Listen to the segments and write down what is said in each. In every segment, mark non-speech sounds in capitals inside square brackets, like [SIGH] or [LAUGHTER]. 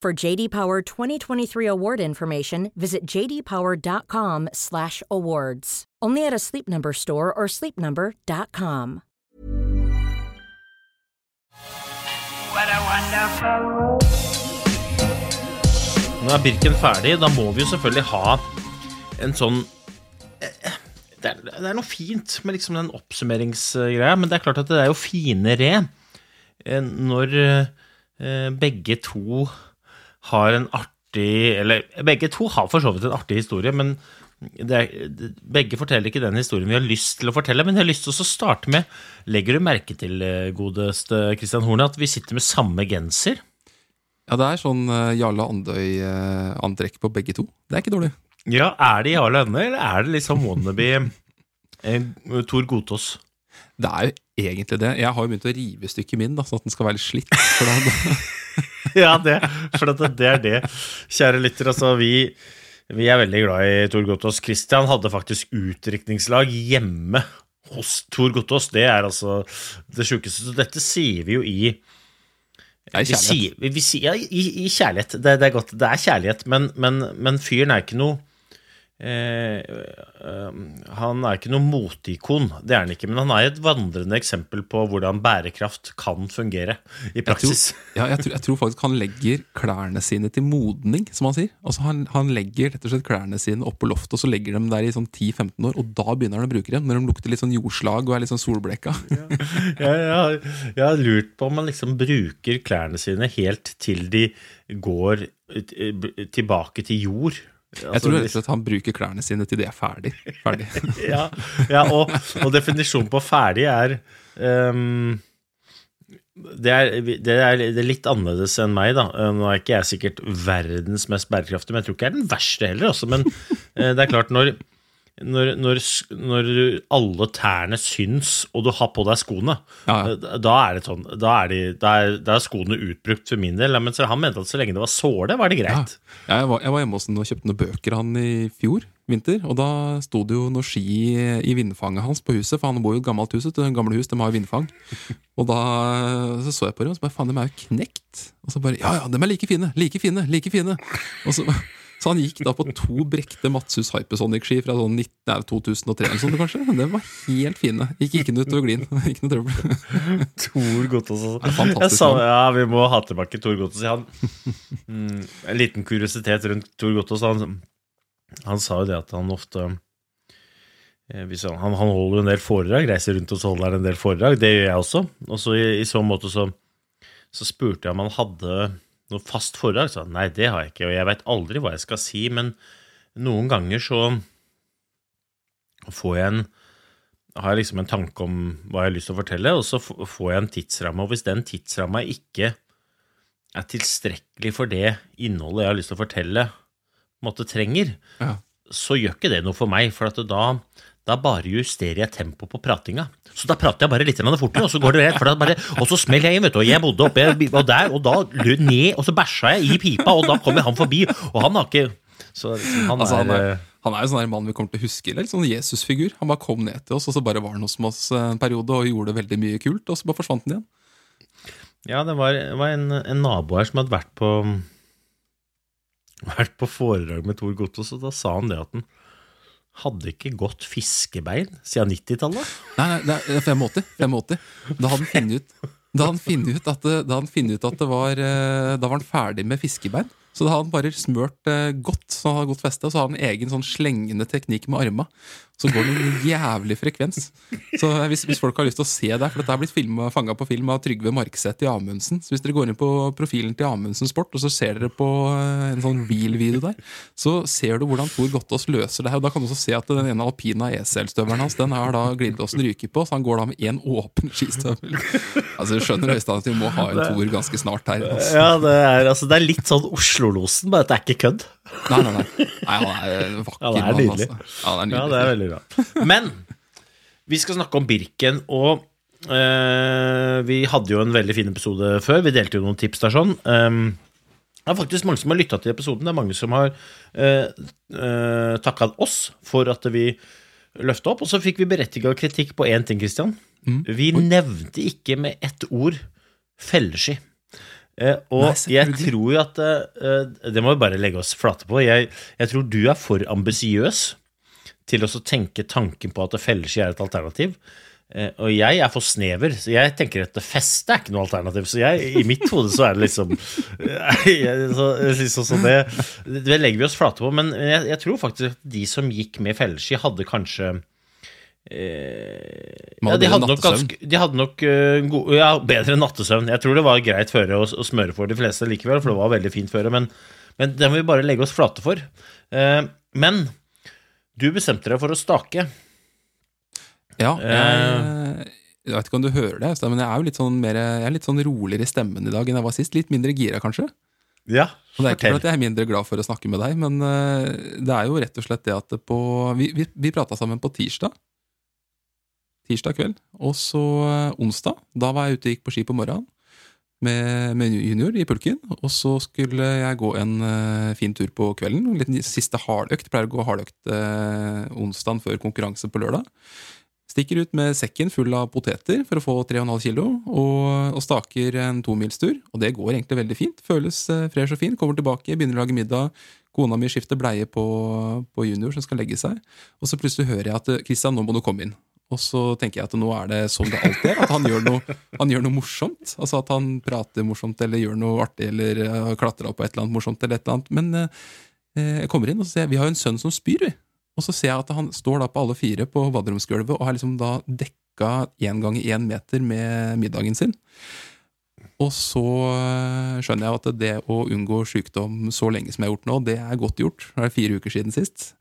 For JD Power 2023 award information, visit jdpower.com/awards. Only at a Sleep Number store or sleepnumber.com. What a wonderful world. Nå er Birken ferdig, da må vi jo selvfølgelig ha en sånn eh, det er, det er noe fint med liksom den oppsummeringsgreia, men det er klart at det er jo finere eh, når eh, begge to har en artig Eller begge to har for så vidt en artig historie, men det er, begge forteller ikke den historien vi har lyst til å fortelle. Men jeg har lyst til å starte med Legger du merke til, eh, godeste Christian Horne, at vi sitter med samme genser? Ja, det er sånn uh, Jarle Andøy-antrekk på begge to. Det er ikke dårlig. Ja, Er det Jarle Andøy, eller er det liksom wannabe eh, Tor Gotaas? Det er jo egentlig det. Jeg har jo begynt å rive i stykker min, da, sånn at den skal være litt slitt. [LAUGHS] Ja, det, for det, det er det. Kjære lytter, altså vi, vi er veldig glad i Tor Gotaas. Christian hadde faktisk utdrikningslag hjemme hos Tor Gotaas. Det er altså det sjukeste. Så dette sier vi jo i vi kjærlighet. sier, vi, vi sier, ja, i, i kjærlighet. Det, det er godt. Det er kjærlighet, men, men, men fyren er ikke noe eh, eh, Han er ikke noe moteikon, det er han ikke. Men han er et vandrende eksempel på hvordan bærekraft kan fungere i jeg, tror, praksis. ja, jeg, tror, jeg tror faktisk han legger klærne sine til modning, som han sier. Altså han, han legger rett og slett klærne sine opp på loftet, og så legger de der i sånn 10-15 år, og da begynner han å bruke dem. Når de lukter litt sånn jordslag og er litt sånn solbleka. jeg, jeg, jeg har lurt på om han liksom bruker klærne sine helt til de går eh, tilbake til jord. Jeg Altså, tror rett og slett han bruker klærne sine til de er ferdig. ferdig. [LAUGHS] ja, ja og, og definisjonen på ferdig er um, det, er, det, er, det er litt annerledes enn meg, da. Eh, Nå er ikke jeg sikkert verdens mest bærekraftige, men jeg tror ikke jeg er den verste heller. Også. Men eh, det er klart, når, når, når, når alle tærne syns, og du har på deg skoene, Ja, ja. eh, da er det sånn Da er, de, da er, da er skoene utbrukt for min del. Men han mente at så lenge det var såle, var det greit. Ja, jeg, var, jeg var hjemme hos han og kjøpte noen bøker han i fjor vinter. Og da sto det jo noen ski i vindfanget hans på huset, for han bor jo i et gammelt hus. du, Gamle hus, de har jo vindfang. Og da så, så jeg på dem og så bare faen, de er jo knekt. Og så bare ja ja, de er like fine, like fine, like fine. Og så, så han gikk da på to brekte Matshus Hypersonic-ski fra sånn 19, nei, 2003 eller sånt kanskje. De var helt fine. Gikk ikke noe utover glien. glin. [LAUGHS] Ikke noe trøbbel. Tor også. er fantastisk sa, ja, vi må ha tilbake Tor Gotaas. Mm, en liten kuriositet rundt Tor Gotaas. Han, han sa jo det at han ofte eh, hvis han, han holder en del foredrag, reiser rundt og holder en del foredrag. Det gjør jeg også. Og så i, i så måte så, så spurte jeg om han hadde noe fast foredrag. Så nei, det har jeg ikke, og jeg veit aldri hva jeg skal si, men noen ganger så får jeg en har jeg liksom en tanke om hva jeg har lyst til å fortelle, og så får jeg en tidsramme. Og hvis den tidsramma ikke er tilstrekkelig for det innholdet jeg har lyst til å fortelle, måtte trenger, Ja. så gjør ikke det noe for meg. For at da, da bare justerer jeg tempoet på pratinga. Så da prater jeg bare litt fortere, og så går det rett. For da bare, og så smeller jeg inn, vet du. Og jeg bodde oppe og der, og da lød ned, og så bæsja jeg i pipa, og da kommer han forbi. Og han har ikke Så liksom, han, Altså, han, er, han er jo sånn mann vi kommer til å huske. Eller sånn Jesus-figur. Han bare kom ned til oss, og så bare var han hos oss en periode og gjorde veldig mye kult, og så bare forsvant han igjen. Ja, det var, det var en, en nabo her som hadde vært på Vært på foredrag med Tor Gotaas, og da sa han det at han hadde ikke gått fiskebein siden 90-tallet. Nei, nei, er 85. 85. Da hadde han funnet ut Da han funnet ut at da han funnet ut at det var eh, Da var han ferdig med fiskebein. Så da hadde han bare smørt eh, godt, så han hadde godt feste, og så hadde han egen sånn slengende teknikk med arma. Så går det en jævlig frekvens. Så hvis, hvis folk har lyst til å se det, for dette har blitt fanga på film av Trygve Markseth i Amundsen. Så hvis dere går inn på profilen til Amundsen Sport, og så ser dere på eh, en sånn real-video der, så ser du hvordan Tor Gottaas løser det her. Og da kan du også se at den ene alpina ESL-støvelen hans, den har da glidelåsen ryker på, så han går da med én åpen skistøvel. Altså, du skjønner Øystein at vi må ha en Tor ganske snart her. Altså. Ja, det er, altså, det er litt sånn Oslo-losen, bare at det er ikke kødd. Nei, nei, nei. nei han er vakker Ja, det er nydelig. altså. Ja, det er nydelig. Ja, det er veldig bra. Men vi skal snakke om Birken, og Uh, vi hadde jo en veldig fin episode før. Vi delte jo noen tips der sånn. Um, det er faktisk mange som har lytta til episoden. Det er mange som har uh, takka oss for at vi løfta opp. Og så fikk vi berettiga kritikk på én ting, Christian. Mm. Vi nevnte ikke med ett ord felleski. Eh, og Nei, jeg tror jo at eh, Det må vi bare legge oss flate på. Jeg, jeg tror du er for ambisiøs til å tenke tanken på at felleski er et alternativ. Eh, og jeg er for snever, så jeg tenker at feste er ikke noe alternativ. Så jeg, i mitt hode så er det liksom [LAUGHS] så, så, så det, det legger vi oss flate på. Men jeg, jeg tror faktisk at de som gikk med felleski, hadde kanskje eh, ja, de hadde nok, ganske, de hadde nok uh, gode, ja, bedre nattesøvn. Jeg tror det var greit føre å, å smøre for de fleste likevel, for det var veldig fint føre. Men, men det må vi bare legge oss flate for. Eh, men du bestemte deg for å stake. Ja, Eh. jeg, jeg vet ikke om du hører det, men jeg er jo litt sånn, mer, jeg er litt sånn roligere i stemmen i dag enn jeg var sist. Litt mindre gira, kanskje. Ja, Og det er ikke fordi jeg er mindre glad for å snakke med deg, men eh, det er jo rett og slett det at det på Vi, vi, vi prata sammen på tirsdag. Tirsdag kveld. Og så eh, onsdag. Da var jeg ute og gikk på ski på morgenen med, med junior i pulken. Og så skulle jeg gå en uh, fin tur på kvelden. En liten siste hardøkt. Pleier å gå hardøkt uh, onsdagen før konkurranse på lørdag. Stikker ut med sekken full av poteter for å få 3,5 kilo, og, og staker en tomilstur. Og det går egentlig veldig fint. Føles uh, fresh og fin. Kommer tilbake, begynner å lage middag. Kona mi skifter bleie på, på junior som skal legge seg. Og så plutselig hører jeg at Kristian, nå må du komme inn. Og så tenker jeg at nå er det sånn det alltid er. At han gjør noe, han gjør noe morsomt. Altså at han prater morsomt eller gjør noe artig eller uh, klatrer opp på et eller annet morsomt. eller et eller annet. Men eh, jeg kommer inn og ser vi har jo en sønn som spyr. vi. Og så ser jeg at han står da på alle fire på baderomsgulvet og har liksom da dekka én gang i én meter med middagen sin. Og så øh, skjønner jeg at det å unngå sykdom så lenge som jeg har gjort nå, det er godt gjort. Det er fire uker siden sist.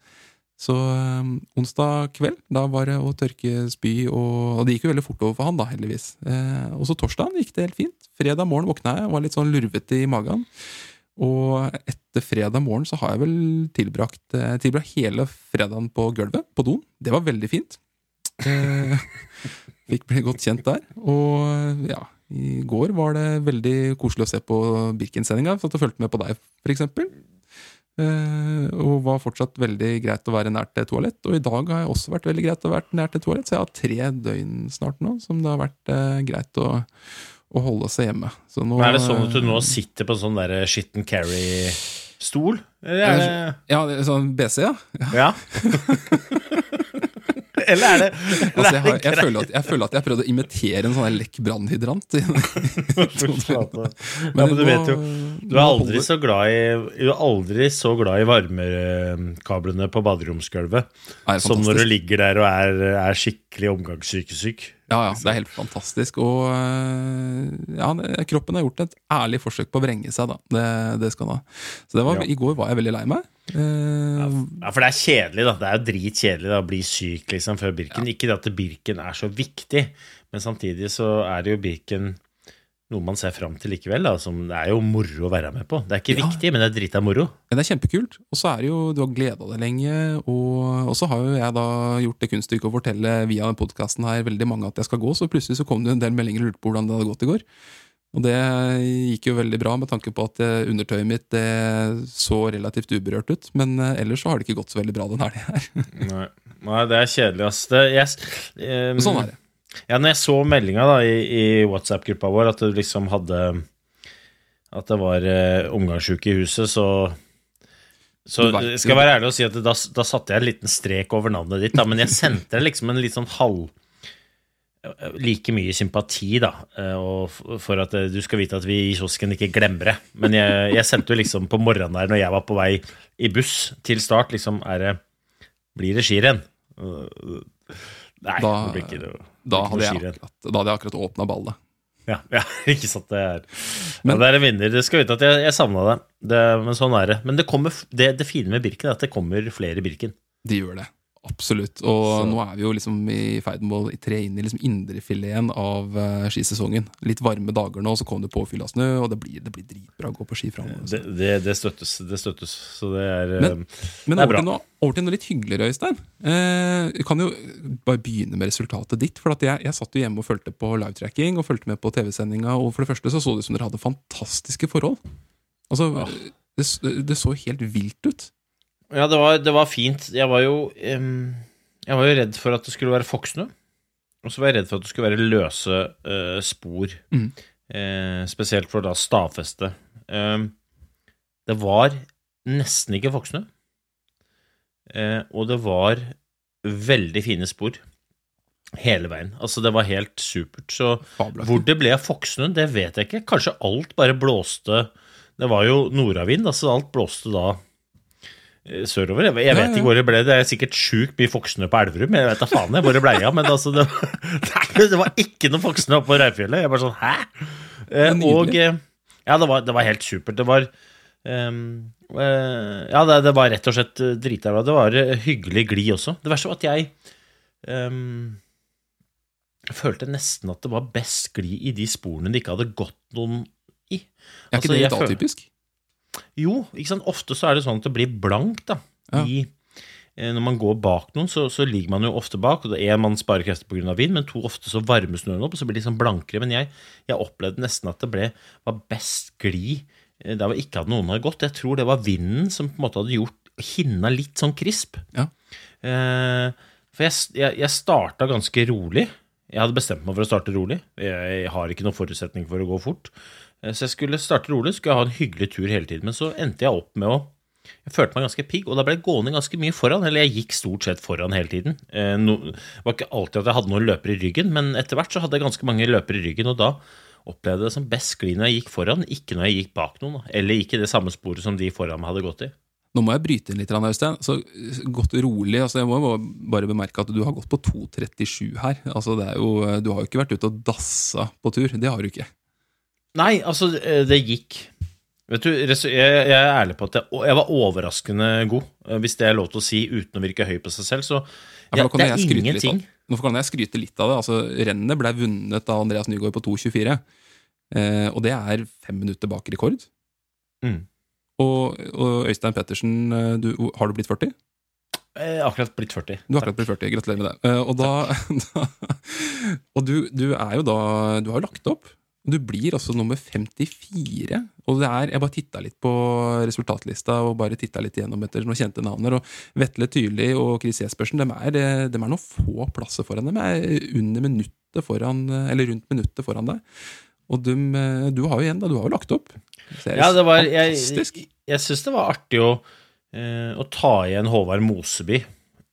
Så øh, onsdag kveld, da var det å tørke spy, og, og det gikk jo veldig fort over for han, da, heldigvis. Eh, og så torsdag gikk det helt fint. Fredag morgen våkna jeg, var litt sånn lurvete i magen. Og etter fredag morgen så har jeg vel tilbrakt, eh, tilbrakt hele fredagen på gulvet, på doen. Det var veldig fint. Eh, [LAUGHS] fikk bli godt kjent der. Og ja, i går var det veldig koselig å se på Birken-sendinga. Så jeg fulgte med på deg, for eksempel. Eh, og var fortsatt veldig greit å være nært et toalett. Og i dag har jeg også vært veldig greit å være nært et toalett, så jeg har tre døgn snart nå som det har vært eh, greit å, å holde seg hjemme. Så nå, Men er det sånn at du nå sitter på en sånn der shit and carry-stol? Ja, sånn BC, ja. Ja. [LAUGHS] [LAUGHS] Eller er det, Altså, jeg, har, jeg, føler at, jeg føler at jeg prøvde å imitere en sånn lekk brannhydrant. men, Ja, men du vet jo Du er aldri så glad i Du er aldri så glad i varmekablene på baderomsgulvet som når du ligger der og er, er skikkelig omgangssykesyk. Ja, ja, det er helt fantastisk. Og øh, ja, kroppen har gjort et ærlig forsøk på å vrenge seg, da. Det, det skal den ha. Så det var, Ja. i går var jeg veldig lei meg. Eh, Ja, For det er kjedelig, da. Det er jo dritkjedelig da, å bli syk liksom før Birken. Ikke det at Birken er så viktig, men samtidig så er det jo Birken noe man ser fram til likevel. Da, som det er jo moro å være med på. Det er ikke Ja. viktig, men det er drita moro. Men det er kjempekult. Og så er det jo, du har gleda deg lenge. Og, så har jo jeg da gjort det kunststykket å fortelle via podkasten her veldig mange at jeg skal gå, så plutselig så kom det en del meldinger og lurte på hvordan det hadde gått i går. Og det gikk jo veldig bra med tanke på at eh, undertøyet mitt det så relativt uberørt ut. Men eh, ellers så har det ikke gått så veldig bra den helga her. Nei, Nei det er kjedelig, ass. Det, yes. um, sånn er det. Ja, når jeg så meldinga i, i WhatsApp-gruppa vår, at du liksom hadde At det var eh, omgangsuke i huset, så så vet skal jeg være ærlig og si at da, da satte jeg en liten strek over navnet ditt, da, men jeg sendte deg liksom en litt sånn halv like mye sympati, da, eh, og for at eh, du skal vite at vi i kiosken ikke glemmer det. Men jeg, jeg sendte jo liksom på morgenen der når jeg var på vei i buss til start, liksom er det Blir det skirenn? Nei, Da- det blir ikke noe, Da hadde jeg akkurat, da hadde jeg akkurat åpna ballet. Ja, [LAUGHS] ja, ikke sant det er Men- ja, Det er en vinner. Du skal vite at jeg, jeg savna det. det. Men sånn er det. Men det, kommer, det, det fine med Birken er at det kommer flere Birken. De gjør det. Absolutt. Og Så- nå er vi jo liksom i ferd med å tre inn i liksom indrefileten av uh, skisesongen. Litt varme dager nå, så kommer det påfyll av snø, og det blir, det blir dritbra å gå på ski framover. Det, det, det støttes. Det støttes. Så det er Men- eh, Men det er over bra. til, noe, over til noe litt hyggeligere, Øystein. Eh, vi kan jo bare begynne med resultatet ditt. For jeg, jeg satt jo hjemme og fulgte på livetracking og fulgte med på TV-sendinga. Og for det første så så det ut som dere hadde fantastiske forhold. Altså, Ja. det, det så helt vilt ut. Ja, det var, det var fint. Jeg var jo um, Jeg var jo redd for at det skulle være foksnø. Og så var jeg redd for at det skulle være løse uh, spor. Mm. Uh, spesielt for da stavfeste. Uh, det var nesten ikke foksnø. Eh, og det var veldig fine spor hele veien. Altså, det var helt supert. Så Fabelaktig. hvor det ble Foksnø, det vet jeg ikke. Kanskje alt bare blåste Det var jo nordavind, altså alt blåste da sørover. Jeg, Ja, vet ja. ikke hvor det ble. Det er sikkert sjukt mye Foksnø på Elverum. Jeg vet da faen jeg hvor det ble av, men altså det, [LAUGHS] Nei, det var ikke noe Foksnø oppe på Reifjellet. Jeg bare sånn Hæ? Eh, og eh, Ja, det var, det var helt supert. Det var um, eh, Ja, det, det var rett og slett eh, dritbra. Det var eh, hyggelig glid også. Det verste var at jeg um, følte nesten at det var best glid i de sporene det ikke hadde gått noen i. Er Altså, ikke det litt atypisk? Jo, ikke sant? ofte så er det sånn at det blir blankt da. Ja. I, eh, når man går bak noen, så, så ligger man jo ofte bak. og det er En, man sparer krefter pga. vind, men to, ofte så varmes snøen opp, og så blir det liksom blankere. Men jeg, jeg opplevde nesten at det ble, var best glid eh, der hvor ikke hadde noen hadde gått. Jeg tror det var vinden som på en måte hadde gjort hinna litt sånn krisp. Ja. Eh, for jeg, jeg, jeg starta ganske rolig. Jeg hadde bestemt meg for å starte rolig. Jeg, jeg har ikke noen forutsetning for å gå fort. Eh, Så jeg skulle starte rolig, skulle jeg ha en hyggelig tur hele tiden. Men så endte jeg opp med å Jeg følte meg ganske pigg, og da ble jeg gående ganske mye foran. Eller jeg gikk stort sett foran hele tiden. Eh, det var ikke alltid at jeg hadde noen løpere i ryggen, men etter hvert så hadde jeg ganske mange løpere i ryggen, og da opplevde jeg det som best skli når jeg gikk foran, ikke når jeg gikk bak noen, eller gikk i det samme sporet som de foran meg hadde gått i. Nå må jeg bryte inn litt, Øystein. Så Gått rolig. altså Jeg må bare bemerke at du har gått på 2.37 her. Altså det er jo, Du har jo ikke vært ute og dassa på tur. Det har du ikke. Nei, altså, eh, det gikk Vet du, jeg, jeg er ærlig på at jeg, jeg var overraskende god, eh, hvis det er lov til å si uten å virke høy på seg selv. Så Ja, ja, det er ingenting. Nå kan jeg skryte litt av det. altså Rennet ble vunnet av Andreas Nygaard på 2.24. Eh, og det er fem minutter bak rekord. Mm. Og, og Øystein Pettersen, eh, du, har du blitt 40? Jeg akkurat blitt 40. Du har akkurat blitt 40, gratulerer med det. Eh, og da, [LAUGHS] da Og du, du er jo da Du har jo lagt opp. Du blir altså nummer 54. Og det er, jeg bare titta litt på resultatlista og bare titta litt igjennom etter noen kjente navner. Og Vetle Tyrli og Chris Jespersen de er, eh, de er noen få plasser foran. De er under minuttet foran, eh, eller rundt minuttet foran deg. Og de, eh, du har jo igjen, da. Du har jo lagt opp. Ja, det var fantastisk. jeg, jeg syns det var artig å, å ta igjen Håvard Moseby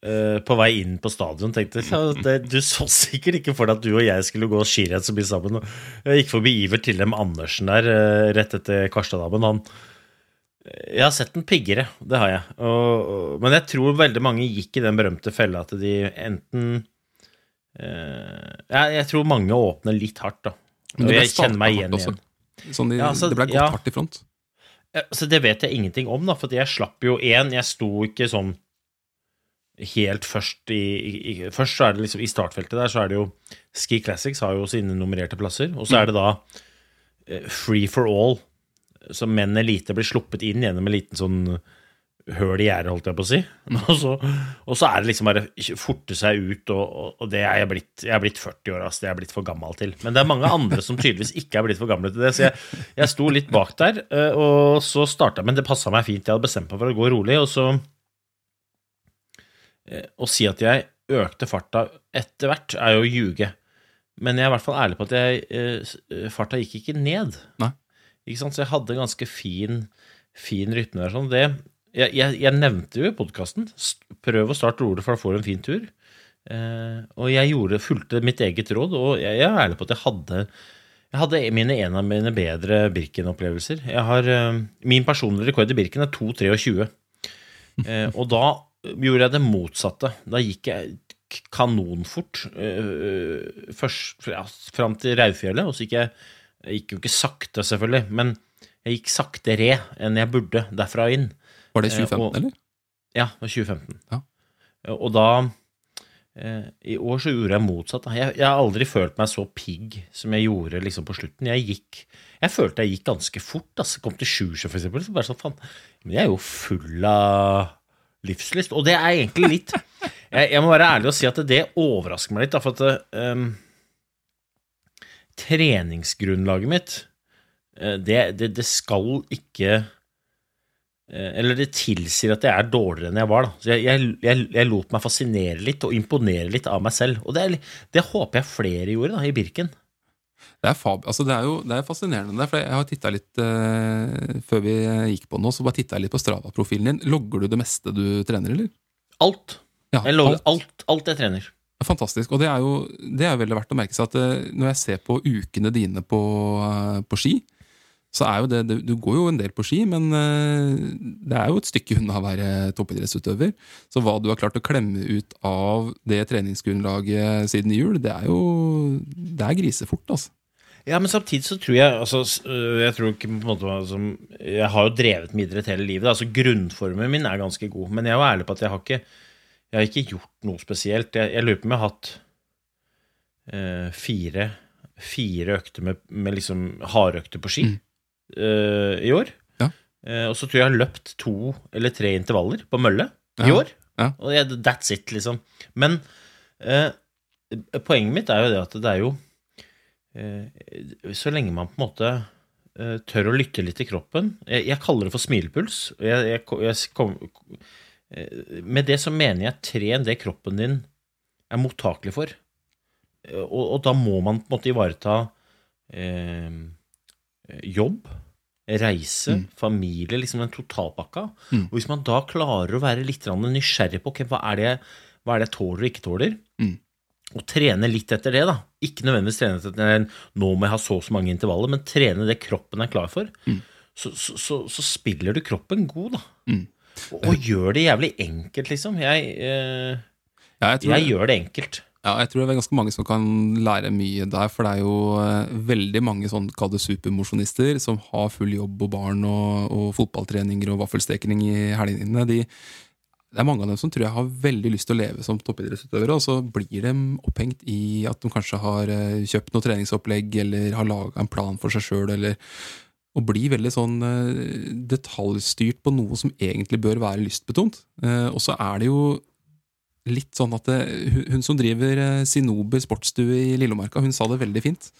eh, på vei inn på stadion. Tenkte ja, det, Du så sikkert ikke for deg at du og jeg skulle gå skirenn så mye sammen. Jeg gikk forbi Iver Tillem Andersen der eh, rett etter Karstadammen. Han Jeg har sett den piggere, det har jeg. Og, og, men jeg tror veldig mange gikk i den berømte fella at de enten eh, jeg, Jeg tror mange åpner litt hardt, da. Men Og jeg kjenner meg igjen også. igjen. Sånn, de, Ja, altså, det ble gått ja. hardt i front. Så det vet jeg ingenting om, da, for jeg slapp jo én. Jeg sto ikke sånn helt først i, i, i Først så er det liksom i startfeltet der, så er det jo Ski Classics har jo sine nummererte plasser, og så er det da eh, Free for all, så menn elite blir sluppet inn gjennom en liten sånn høl i gjerdet, holdt jeg på å si. [LAUGHS] Og så, og så er det liksom bare forte seg ut, og, og, det er jeg blitt Jeg er blitt 40 år, ass. Det er jeg blitt for gammel til. Men det er mange andre som tydeligvis ikke er blitt for gamle til det, så jeg, jeg sto litt bak der, eh, og så starta Men det passa meg fint. Jeg hadde bestemt meg for å gå rolig, og så Å si at jeg økte farta etter hvert, er jo å ljuge. Men jeg er i hvert fall ærlig på at jeg, eh, farta gikk ikke ned. Nei. Ikke sant? Så jeg hadde ganske fin, fin rytme der. Sånn. Det, jeg, jeg, jeg nevnte jo i podkasten prøv å starte rolig, for da får du en fin tur. Eh, og jeg gjorde, fulgte mitt eget råd, og jeg, jeg er ærlig på at jeg hadde jeg hadde mine, en av mine bedre Birken-opplevelser. Eh, Min personlige rekord i Birken er 2,23. Eh, og da gjorde jeg det motsatte. Da gikk jeg kanonfort uh, først ja, fram til Raufjellet, og så gikk jeg Jeg gikk jo ikke sakte, selvfølgelig, men jeg gikk saktere enn jeg burde derfra inn. Var det Eh, 2015, og- eller? Ja, det var 2015. Ja. Og da eh, I år så gjorde jeg motsatt. Jeg, jeg har aldri følt meg så pigg som jeg gjorde liksom på slutten. Jeg gikk Jeg følte jeg gikk ganske fort. Altså. Kom til Sjusjø, for eksempel. Så bare sånn, faen. Men jeg er jo full av livslyst. Og det er egentlig litt Jeg, jeg må være ærlig og si at det overrasker meg litt, da, for at um, treningsgrunnlaget mitt eh, det, det, det skal ikke eh, Eller det tilsier at jeg er dårligere enn jeg var. Da. Så jeg, jeg, jeg, lot meg fascinere litt og imponere litt av meg selv. Og det, det håper jeg flere gjorde da, i Birken. Det er, fab, altså det er jo det er fascinerende. For jeg har tittet litt uh, Før vi gikk på nå, så bare titta jeg litt på Strava-profilen din. Logger du det meste du trener, eller? Alt. Ja, Jeg logger alt. alt, alt jeg trener. Fantastisk. Og det er jo det er veldig verdt å merke seg at uh, når jeg ser på ukene dine på, uh, på ski, så er jo det, det Du går jo en del på ski, men eh, det er jo et stykke unna å være toppidrettsutøver. Så hva du har klart å klemme ut av det treningsgrunnlaget siden jul, det er jo Det er grisefort, altså. Ja, men samtidig så tror jeg altså, Jeg tror ikke på en måte altså, Jeg har jo drevet med idrett hele livet. Altså Grunnformen min er ganske god. Men jeg er jo ærlig på at jeg har ikke Jeg har ikke gjort noe spesielt. Jeg, jeg lurer på om jeg har hatt eh, fire, fire økter med, med liksom hardøkter på ski eh, i år. Ja. Uh, og så tror jeg jeg har løpt to eller tre intervaller på mølle i år. Ja. Og jeg, that's it, liksom. Men uh, poenget mitt er jo det at det er jo Så lenge man på en måte tør å lytte litt til kroppen Jeg, jeg kaller det for smilepuls. Jeg, kom, med det så mener jeg tren det kroppen din er mottakelig for. Og, og da må man på en måte ivareta eh, jobb, reise, Mm. familie, liksom den totalpakka. Mm. Og hvis man da klarer å være litt nysgjerrig på okay, hva er det hva er det jeg tåler og ikke tåler, Mm. og trene litt etter det, da. Ikke nødvendigvis trene etter nå må jeg ha så og så mange intervaller, men trene det kroppen er klar for. Mm. Så, så, så, så spiller du kroppen god, da. Mm. Og, og gjør det jævlig enkelt, liksom. Jeg, eh, Ja, jeg jeg gjør det enkelt. Ja, jeg tror det er ganske mange som kan lære mye der, for det er jo eh, veldig mange sånn kall supermosjonister som har full jobb og barn og, og fotballtreninger og vaffelsteking i helgene. De, det er mange av dem som tror jeg har veldig lyst til å leve som toppidrettsutøvere, og så blir de opphengt i at de kanskje har eh, kjøpt noe treningsopplegg eller har laga en plan for seg sjøl, eller og blir veldig sånn eh, detaljstyrt på noe som egentlig bør være lystbetont. Og så er det jo litt sånn at det, hun, hun som driver eh, Sinober sportsstue i Lillomarka, hun sa det veldig fint.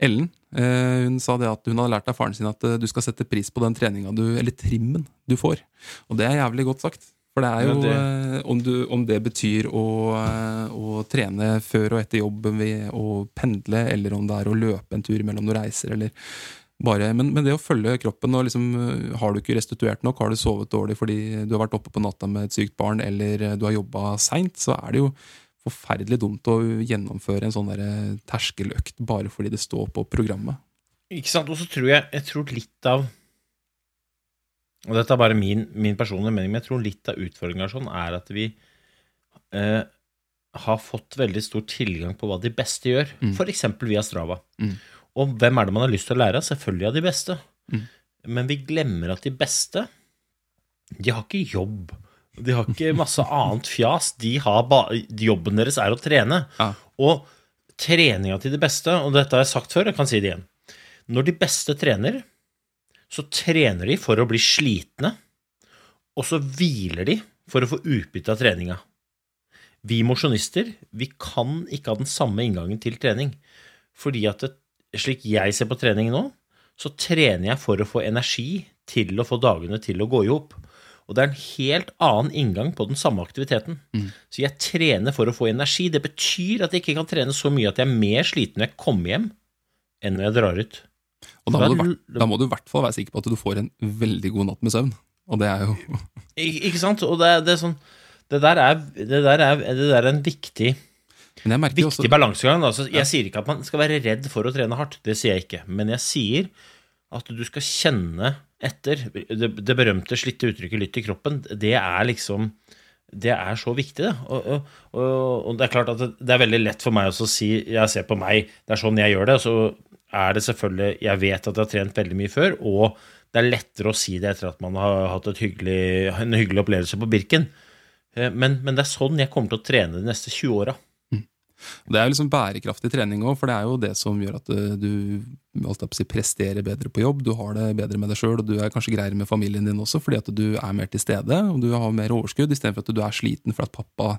Ellen eh, hun sa det at hun hadde lært av faren sin at eh, du skal sette pris på den treninga du, eller trimmen du får. Og det er jævlig godt sagt. For det er jo det- eh, om, du, om det betyr å, eh, å trene før og etter jobb ved å pendle, eller om det er å løpe en tur mellom noen reiser, eller bare, men, men det å følge kroppen og liksom, øh, Har du ikke restituert nok, har du sovet dårlig fordi du har vært oppe på natta med et sykt barn, eller øh, du har jobba seint, så er det jo forferdelig dumt å gjennomføre en sånn der terskeløkt bare fordi det står på programmet. Ikke sant? Og så tror jeg, jeg tror litt av Og dette er bare min, min personlige mening, men jeg tror litt av utfordringa sånn er at vi eh, har fått veldig stor tilgang på hva de beste gjør, Mm. f.eks. via Strava. Mm. Og hvem er det man har lyst til å lære av? Selvfølgelig av de beste. Mm. Men vi glemmer at de beste, de har ikke jobb. De har ikke [LAUGHS] masse annet fjas. De jobben deres er å trene. Ja. Og treninga til de beste, og dette har jeg sagt før, jeg kan si det igjen Når de beste trener, så trener de for å bli slitne, og så hviler de for å få utbytte av treninga. Vi mosjonister, vi kan ikke ha den samme inngangen til trening. Fordi at slik jeg ser på trening nå, så trener jeg for å få energi til å få dagene til å gå i hop. Og det er en helt annen inngang på den samme aktiviteten. Så jeg trener for å få energi. Det betyr at jeg ikke kan trene så mye at jeg er mer sliten når jeg kommer hjem, enn når jeg drar ut. Og da må, du, da må du i hvert fall være sikker på at du får en veldig god natt med søvn. Og det er jo ikke sant? Og det, det er sånn Det der er, det der er, det der er en viktig Viktig også balansegang. Altså, jeg sier ikke at man skal være redd for å trene hardt, det sier jeg ikke. Men jeg sier at du skal kjenne etter. Det, det berømte slitte uttrykket 'lytt i kroppen', det er liksom det er så viktig, det. Og, og, og, og det er klart at det, er veldig lett for meg å si Jeg ser på meg, det er sånn jeg gjør det. Så er det selvfølgelig Jeg vet at jeg har trent veldig mye før, og det er lettere å si det etter at man har hatt hyggelig, en hyggelig opplevelse på Birken. Eh, Men, men det er sånn jeg kommer til å trene de neste 20 åra. Det er jo liksom bærekraftig trening òg, for det er jo det som gjør at eh, du si, presterer bedre på jobb. Du har det bedre med deg sjøl, og du er kanskje greiere med familien din også, fordi at du er mer til stede og du har mer overskudd, istedenfor at du er sliten for at pappa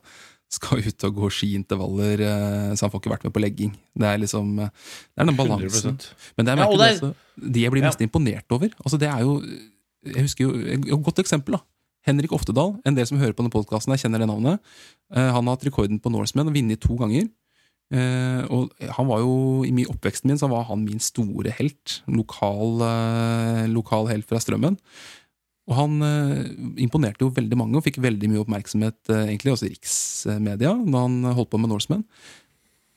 skal ut og gå skiintervaller, eh, så han får ikke vært med på legging. Det er liksom eh, Det er den balansen. 100%. Men det er, Ja, det er- også, de jeg blir mest imponert over altså det er jo, Jeg husker jo Et godt eksempel. da Henrik Oftedal, en del som hører på denne podkasten, kjenner det navnet. Eh, han har hatt rekorden på Norseman og vunnet to ganger. Eh, og han var jo, I oppveksten min så var han min store helt. Lokal, eh, lokal helt fra Strømmen. Og han imponerte jo veldig mange og fikk veldig mye oppmerksomhet, egentlig også i riksmedia, da han holdt på med Norseman.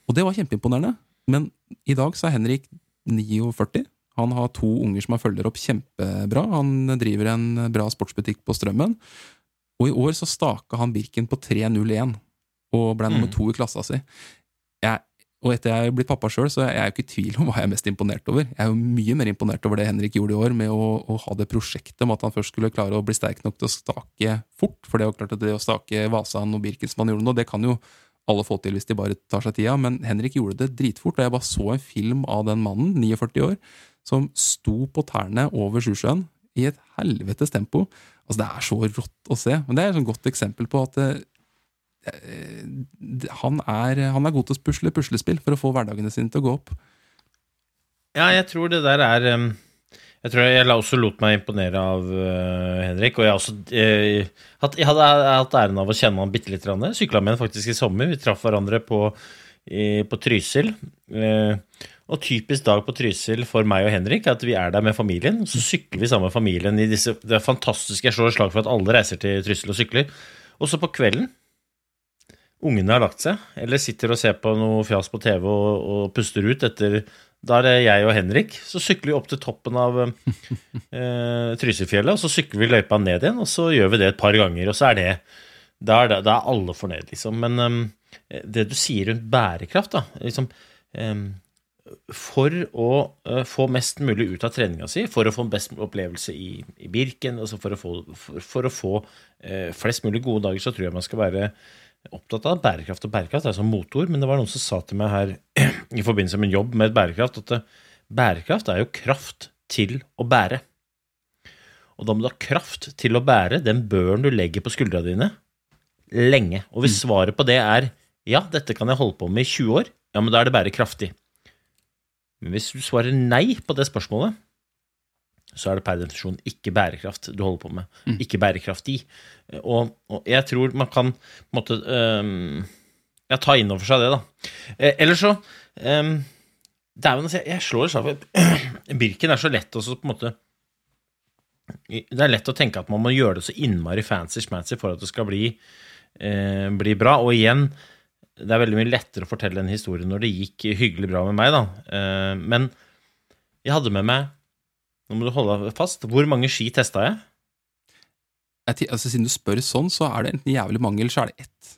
Og det var kjempeimponerende. Men i dag så er Henrik 49. Han har to unger som han følger opp kjempebra. Han driver en bra sportsbutikk på Strømmen. Og i år så staka han Birken på 3.01 og ble nummer Mm. to i klassa si. Jeg, og etter jeg er blitt pappa sjøl, så er jeg jo ikke i tvil om hva jeg er mest imponert over. Jeg er jo mye mer imponert over det Henrik gjorde i år, med å, å ha det prosjektet med at han først skulle klare å bli sterk nok til å stake fort. For det er jo klart at det å stake Vasan og Birken som han gjorde nå, det kan jo alle få til hvis de bare tar seg tida, men Henrik gjorde det dritfort. Og jeg bare så en film av den mannen, 49 år, som sto på tærne over Sjusjøen i et helvetes tempo. Altså, det er så rått å se. Men det er et godt eksempel på at eh, eh, han, er, han er god til å pusle puslespill for å få hverdagene sine til å gå opp. Ja, jeg tror det der er um, Jeg tror jeg også lot meg imponere av uh, Henrik. Og jeg, også, uh, hatt, jeg hadde hatt æren av å kjenne han bitte litt. Sykla med han faktisk i sommer. Vi traff hverandre på, på Trysil. Eh, og typisk dag på Trysil for meg og Henrik at vi er der med familien. Så sykler vi sammen med familien i disse Det er fantastisk. Jeg slår slag for at alle reiser til Trysil og sykler. Og så på kvelden ungene har lagt seg, eller sitter og ser på noe fjas på TV og, og puster ut etter Da er det jeg og Henrik. Så sykler vi opp til toppen av eh, Trysilfjellet, og så sykler vi løypa ned igjen, og så gjør vi det et par ganger, og så er det Da er, det, da er alle fornøyd, liksom. Men em, det du sier rundt bærekraft, da liksom for å eh, få mest mulig ut av treninga si, for å få en best opplevelse i, i Birken, altså for å få, for, for å få eh, flest mulig gode dager, så tror jeg man skal være opptatt av bærekraft. Og bærekraft er som motor, men det var noen som sa til meg her [CLEARS THROAT] i forbindelse med en jobb med bærekraft, at bærekraft er jo kraft til å bære. Og da må du ha kraft til å bære den børen du legger på skuldra dine, lenge. Og hvis svaret på det er ja, dette kan jeg holde på med i 20 år, ja, men da er det bærekraftig. Men hvis du svarer nei på det spørsmålet, så er det per definisjon ikke bærekraft du holder på med. Ikke bærekraftig. Og, og jeg tror man kan på en måte øhm, ja, ta inn over seg det, da. Eh, Eller så um, Dæven, altså, jeg, jeg slår for [CLEARS THROAT] Birken er så lett også på en måte Det er lett å tenke at man må gjøre det så innmari fancy-schmancy for at det skal bli, eh, bli bra. Og igjen, det er veldig mye lettere å fortelle en historie når det gikk hyggelig bra med meg, da. Eh, men jeg hadde med meg Nå må du holde deg fast. Hvor mange ski testa jeg? Jeg, altså, siden du spør sånn, så er det enten jævlig mange, eller så er det ett.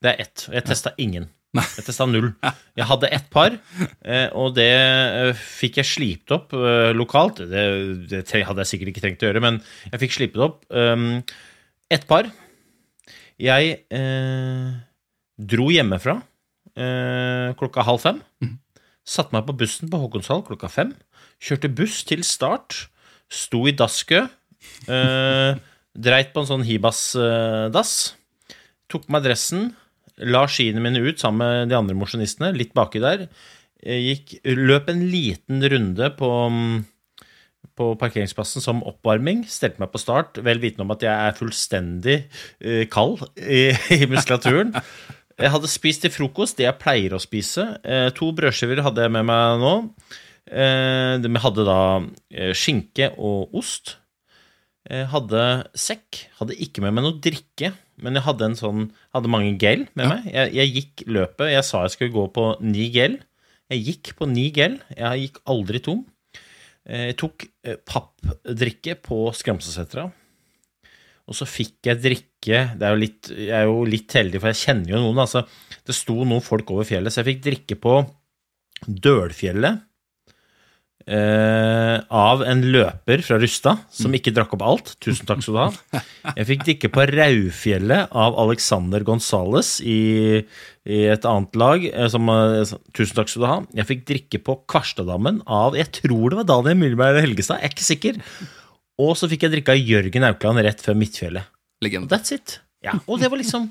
Det er ett. og Jeg testa ingen. Nei. Jeg testa null. [LAUGHS] Jeg hadde ett par, eh, og det eh, fikk jeg slipt opp lokalt. Det, det hadde jeg sikkert ikke trengt å gjøre, men jeg fikk slipet opp. Ett par. Jeg eh, dro hjemmefra eh, klokka halv fem. Satte meg på bussen på Håkonshall klokka fem. Kjørte buss til start. Sto i dasskø. Eh, [LAUGHS] dreit på en sånn Hibas-dass. Tok på meg dressen. La skiene mine ut sammen med de andre mosjonistene, litt baki der. Gikk, løp en liten runde på, mm, på parkeringsplassen som oppvarming. Stelte meg på start, vel vitende om at jeg er fullstendig eh, kald i, [LAUGHS] i muskulaturen. [LAUGHS] Jeg hadde spist til frokost det jeg pleier å spise. Eh, to brødskiver hadde jeg med meg nå. Vi de hadde da eh, skinke og ost. Jeg hadde sekk. Hadde ikke med meg noe drikke. men jeg hadde en sånn Hadde mange gel med meg. Jeg, jeg gikk løpet. Jeg sa jeg skulle gå på ni gel. Jeg gikk på ni gel. Jeg gikk aldri tom. Eh, Jeg tok eh, pappdrikke på Skramsesetra. Og så fikk jeg drikke det er jo litt, Jeg er jo litt heldig, for jeg kjenner jo noen. Altså, det sto noen folk over fjellet, så jeg fikk drikke på Dølfjellet. Eh, av en løper fra Rustad som ikke drakk opp alt. Tusen takk skal du ha. Jeg fikk drikke på Raufjellet av Alexander Gonzales i, i et annet lag. eh, Som, eh, tusen takk skal du ha. Jeg fikk drikke på Kvarstadammen av Jeg tror det var Daniel Myhlberg Helgestad, jeg er ikke sikker. Og så fikk jeg drikke av Jørgen Aukland rett før Midtfjellet. Legende. That's it. Ja, og det var liksom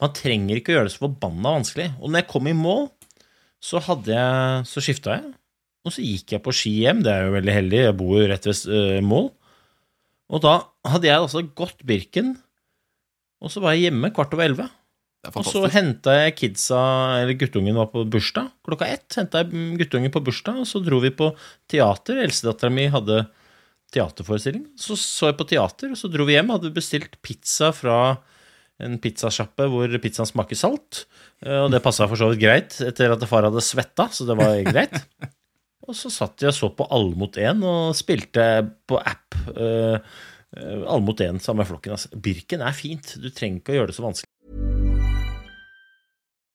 Man trenger ikke å gjøre det så forbanna vanskelig. Og når jeg kom i mål, så hadde jeg Så skifta jeg, og så gikk jeg på ski hjem. Det er jo veldig heldig, jeg bor jo rett ved eh, mål. Og da hadde jeg altså gått Birken, og så var jeg hjemme kvart over elleve. Og så henta jeg kidsa, eller guttungen var på bursdag. Klokka ett henta jeg guttungen på bursdag, og så dro vi på teater. Eldstedattera mi hadde teaterforestilling. Så så jeg på teater, og så dro vi hjem. Hadde bestilt pizza fra en pizzasjappe hvor pizzaen smaker salt. Eh, Og det passa for så vidt greit etter at far hadde svetta, så det var greit. [LAUGHS] Og så satt jeg og så på Alle mot én og spilte på app. Uh, Alle mot én sammen med flokken. Altså. Birken er fint. Du trenger ikke å gjøre det så vanskelig.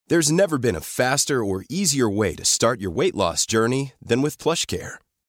There's never been a faster or easier way to start your weight loss journey than with PlushCare.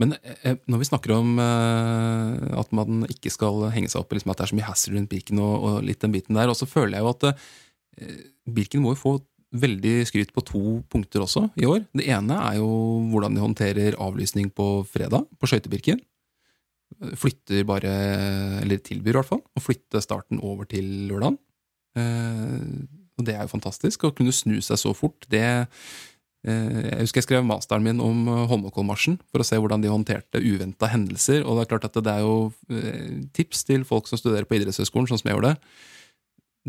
Men eh, når vi snakker om eh, at man ikke skal henge seg opp i liksom, at det er så mye hassle rundt Birken og, og litt den biten der, og så føler jeg jo at eh, Birken må jo få veldig skryt på to punkter også i år. Det ene er jo hvordan de håndterer avlysning på fredag på Skøytebirken. Flytter bare, eller tilbyr i hvert fall, å flytte starten over til lørdagen. Eh, og det er jo fantastisk. Å kunne snu seg så fort, det Eh, Jeg husker jeg skrev masteren min om eh, Holmenkollmarsjen for å se hvordan de håndterte uventa hendelser. Og det er klart at det er jo eh, tips til folk som studerer på idrettshøyskolen, sånn som jeg gjorde det.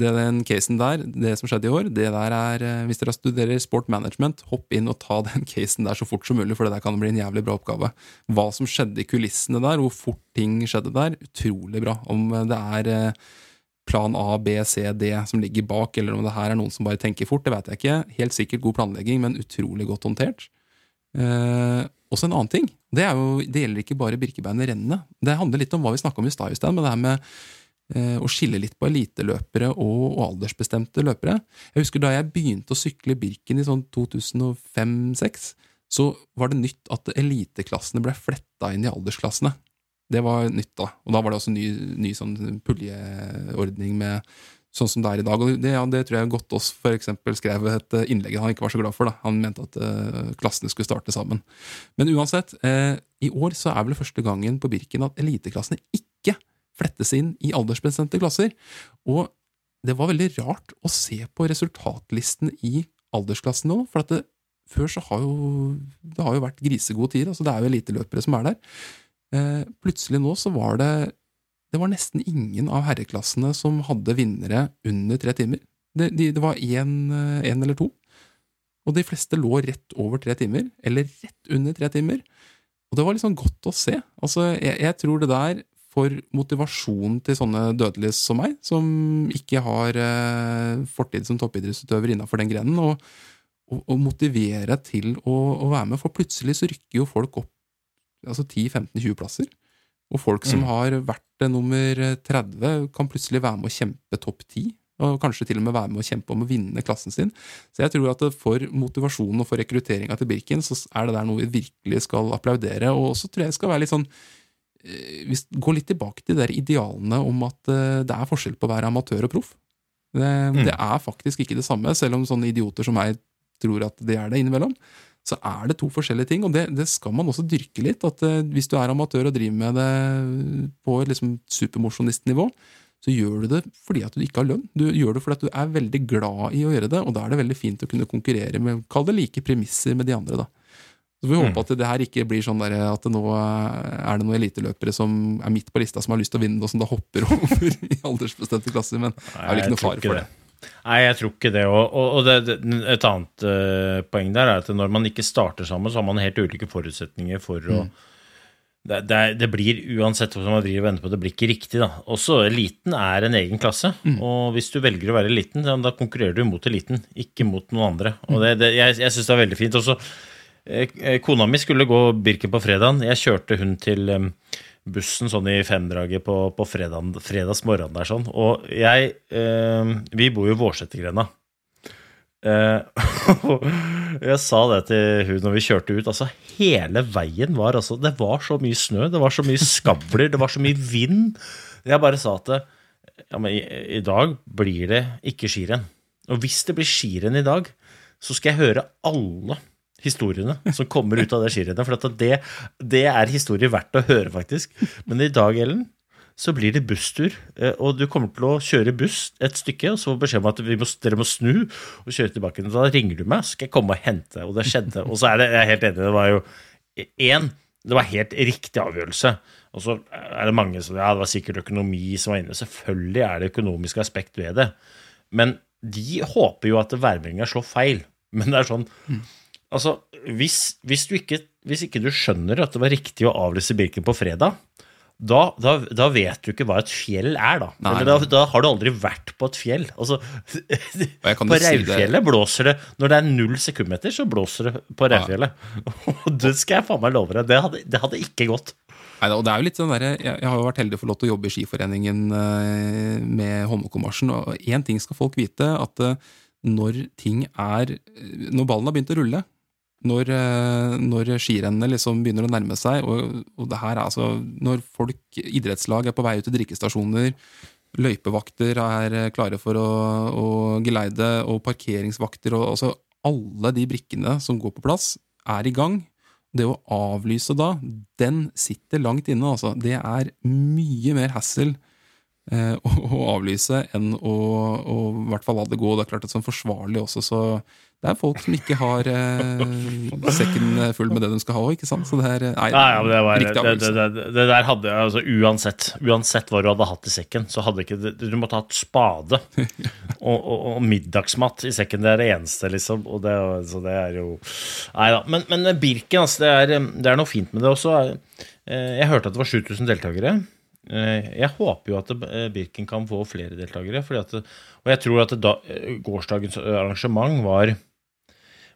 Det Den casen der, det som skjedde i år, det der er eh, Hvis dere studerer sport management, hopp inn og ta [LAUGHS] den casen der så fort som mulig, for det der kan bli en jævlig bra oppgave. Hva som skjedde i kulissene der, hvor fort ting skjedde der, utrolig bra. Om det er eh, plan A, B, C, D som ligger bak, eller om det her er noen som bare tenker fort, det vet jeg ikke. Helt sikkert god planlegging, men utrolig godt håndtert. Eh, også en annen ting. Det, jo, det gjelder ikke bare Birkebeinet rennene. Det handler litt om hva vi snakka om i stad, med det her med eh, å skille litt på eliteløpere og, og aldersbestemte løpere. Jeg husker da jeg begynte å sykle Birken i sånn 2005-2006, så var det nytt at eliteklassene ble fletta inn i aldersklassene. Det var nytt, da. Og da var det også ny, ny sånn puljeordning med sånn som det er i dag. Og det, ja, det tror jeg Gottaas eksempel skrev et eh, innlegg han ikke var så glad for. da. Han mente at uh, klassene skulle starte sammen. Men uansett, eh, i år så er vel første gangen på Birken at eliteklassene ikke flettes inn i aldersbestemte klasser. Og det var veldig rart å se på resultatlisten i aldersklassen nå, for at det, før så har jo det har jo vært grisegode tider. altså Det er jo eliteløpere som er der. Eh, plutselig nå så var det det var nesten ingen av herreklassene som hadde vinnere under tre timer. Det, de, det var én eller to. Og de fleste lå rett over tre timer, eller rett under tre timer. Og det var liksom godt å se. Altså, jeg, jeg tror det der for motivasjonen til sånne dødelige som meg, som ikke har eh, fortid som toppidrettsutøver innafor den grenen, og, og, og motivere til å, å, være med. For plutselig så rykker jo folk opp altså 10-15-20 plasser. Og folk som har vært nummer 30, kan plutselig være med å kjempe topp 10. Og kanskje til og med være med å kjempe om å vinne klassen sin. Så jeg tror at for motivasjonen og for rekrutteringa til Birken, så er det der noe vi virkelig skal applaudere. Og også tror jeg skal være litt sånn Gå litt tilbake til de der idealene om at eh, det er forskjell på å være amatør og proff. Det, det er faktisk ikke det samme, selv om sånne idioter som meg tror at det er det innimellom så er det to forskjellige ting, og det, det skal man også dyrke litt. at eh, Hvis du er amatør og driver med det på et liksom supermosjonistnivå, så gjør du det fordi at du ikke har lønn. Du gjør det fordi at du er veldig glad i å gjøre det, og da er det veldig fint å kunne konkurrere med kall det like premisser med de andre. da. Så får vi håpe mm. at det her ikke blir sånn der at det nå er det noen eliteløpere som er midt på lista som har lyst til å vinne, og som da hopper [LAUGHS] over i aldersbestemte klasser. Men det er vel ikke noe fare for det. Nei, jeg tror ikke det. Og, og det, et annet uh, poeng der er at når man ikke starter sammen, så har man helt ulike forutsetninger for å mm. det, det, det, blir uansett hva man driver og venter på, det blir ikke riktig. da. Også eliten er en egen klasse. Mm. Og hvis du velger å være eliten, da konkurrerer du mot eliten, ikke mot noen andre. Og det, det, jeg, jeg syns det er veldig fint. Også, eh, kona mi skulle gå Birken på fredagen. Jeg kjørte hun til um, bussen sånn i femdraget på, på fredag, fredags morgen der sånn. Og jeg eh, Vi bor jo i Vårsetergrenda. Eh, [LAUGHS] jeg sa det til hun når vi kjørte ut. altså Hele veien var altså Det var så mye snø, det var så mye skavler, det var så mye vind. Jeg bare sa at ja, men i, i dag blir det ikke skirenn. Og hvis det blir skirenn i dag, så skal jeg høre alle historiene som kommer ut av det skirennet. For det, det, er historier verdt å høre, faktisk. Men i dag, Ellen, så blir det busstur. Eh, og du kommer til å kjøre buss et stykke, og så får beskjed om at må, dere må snu og kjøre tilbake. Og Da ringer du meg, så skal jeg komme og hente. Og det skjedde. Og så er det, jeg er helt enig, det var jo én det var helt riktig avgjørelse. Og så er det mange som ja, det var sikkert økonomi som var inne. Selvfølgelig er det økonomiske aspekt ved det. Men de håper jo at værmeldinga slår feil. Men det er sånn mm. Altså, hvis, hvis, ikke, hvis, ikke, du skjønner at det var riktig å avlyse Birken på fredag, da, da, da, vet du ikke hva et fjell er, da. Nei, da, da, har du aldri vært på et fjell. Altså, på Reirfjellet si blåser det Når det er null sekundmeter, så blåser det på Raufjellet. Ja. [LAUGHS] Og det skal jeg faen meg love deg. Det hadde, det hadde ikke gått. Neida, og det er jo litt sånn der, jeg, jeg har jo vært heldig få lov til å jobbe i Skiforeningen eh, med Holmenkollmarsjen, og én ting skal folk vite, at eh, når ting er Når ballen har begynt å rulle, når, eh, når skirennene liksom begynner å nærme seg, og, og, det her er altså Når folk, idrettslag, er på vei ut til drikkestasjoner, løypevakter er eh, klare for å, å geleide, og parkeringsvakter og altså Alle de brikkene som går på plass, er i gang. Det å avlyse da, den sitter langt inne, altså. Det er mye mer hassle eh, [LAUGHS] å, å, avlyse enn å, å, i hvert fall la det gå. Det er klart at sånn forsvarlig også, så det er folk som ikke har eh, sekken full med det de skal ha òg, ikke sant? Så det er nei, nei ja, det var. Det, det, det, der hadde altså uansett, uansett hva du hadde hatt i sekken, så hadde ikke Du måtte ha hatt spade [LAUGHS] og, og, og, middagsmat i sekken. Det er det eneste, liksom. Og det, så det er jo Nei da. Men, men Birken, altså, det er, det er noe fint med det også. Eh, jeg hørte at det var 7000 deltakere. Eh, jeg håper jo at Birken kan få flere deltakere. At, og jeg tror at da, gårsdagens arrangement var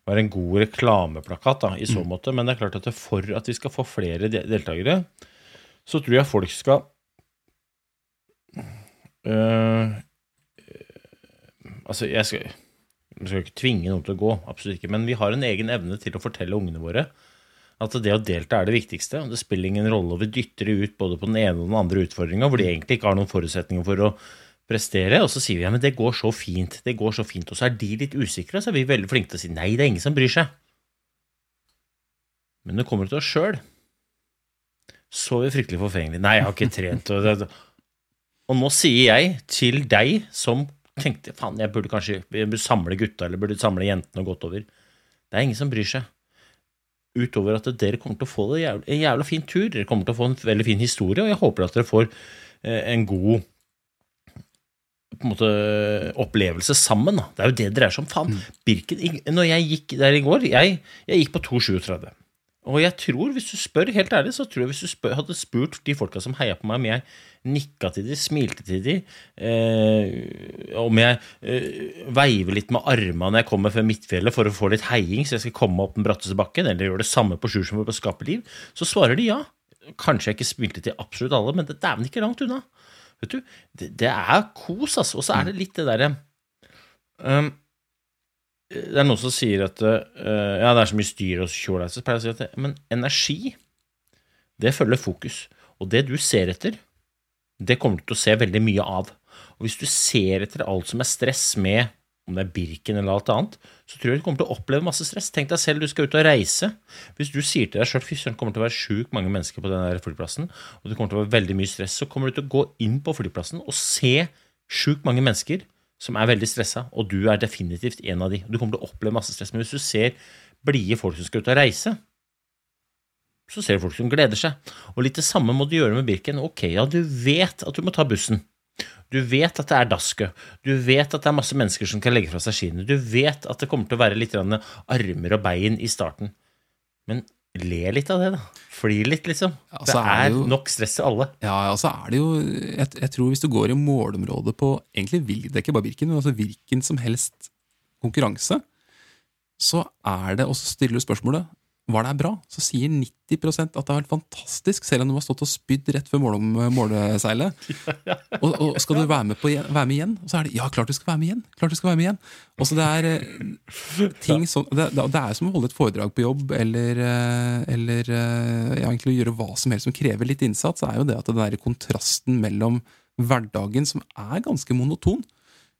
var en god reklameplakat da, i så mm. måte. Men det er klart at for at vi skal få flere deltakere, så tror jeg folk skal øh, Altså, jeg skal, jeg skal, ikke tvinge noen til å gå, absolutt ikke. Men vi har en egen evne til å fortelle ungene våre at det å delta er det viktigste. Det spiller ingen rolle, og vi dytter det ut både på den ene og den andre utfordringa, hvor de egentlig ikke har noen forutsetninger for å prestere, og så sier vi ja, men det går så fint, det går så fint, og så er de litt usikre, og så er vi veldig flinke til å si nei, det er ingen som bryr seg. Men det kommer til oss sjøl, så er vi fryktelig forfengelige. Nei, jeg har ikke trent. Og, og nå sier jeg til deg som tenkte faen, jeg burde kanskje burde samle gutta eller burde samle jentene og gått over. Det er ingen som bryr seg. Utover at dere kommer til å få det en jævla fin tur. Dere kommer til å få en veldig fin historie, og jeg håper at dere får eh, en god på en måte opplevelse sammen. Da. Det er jo det det dreier seg om. Faen. Birken Når jeg gikk der i går Jeg, jeg gikk på 2,37. Og jeg tror, hvis du spør helt ærlig, så tror jeg hvis du spør, hadde spurt de folka som heia på meg, om jeg nikka til de, smilte til de, eh, om jeg eh, veiver litt med armene når jeg kommer fra Midtfjellet for å få litt heiing, så jeg skal komme opp den bratteste bakken, eller gjøre det samme på Sjur som på Skape liv, så svarer de ja. Kanskje jeg ikke smilte til absolutt alle, men det er dæven ikke langt unna. Vet du, det, det er kos, altså. Og så er det litt det derre um, Det er noen som sier at uh, ja, det er så mye styr og tjål Så pleier jeg å si at det, men energi, det følger fokus. Og det du ser etter, det kommer du til å se veldig mye av. Og hvis du ser etter alt som er stress med om det er Birken eller alt annet, så tror jeg du kommer til å oppleve masse stress. Tenk deg selv, du skal ut og reise. Hvis du sier til deg sjøl at det kommer til å være sjukt mange mennesker på den der flyplassen, og det kommer til å være veldig mye stress, så kommer du til å gå inn på flyplassen og se sjukt mange mennesker som er veldig stressa, og du er definitivt en av de. Du kommer til å oppleve masse stress. Men hvis du ser blide folk som skal ut og reise, så ser du folk som gleder seg. Og litt det samme må du gjøre med Birken. Ok, ja, du vet at du må ta bussen. Du vet at det er dasket. Du vet at det er masse mennesker som kan legge fra seg skiene. Du vet at det kommer til å være litt armer og bein i starten. Men le litt av det, da. Fly litt, liksom. Ja, det er, er det jo- nok stress til alle. Ja, ja, så er det jo jeg, jeg tror hvis du går i målområdet på egentlig vil det ikke bare Birken, men altså hvilken som helst konkurranse, så er det Og så stiller du spørsmålet var det her bra, så sier 90% at det har vært fantastisk, selv om du har stått og spydd rett før mål måleseilet. [LAUGHS] Og, og skal du være med, på, være med igjen? Og så er det ja, klart du skal være med igjen! klart du skal være med igjen. Og så det er eh, ting som, det, det er som å holde et foredrag på jobb, eller, eh, eller eh, ja, egentlig gjøre hva som helst som krever litt innsats, er jo det at den der kontrasten mellom hverdagen, som er ganske monoton,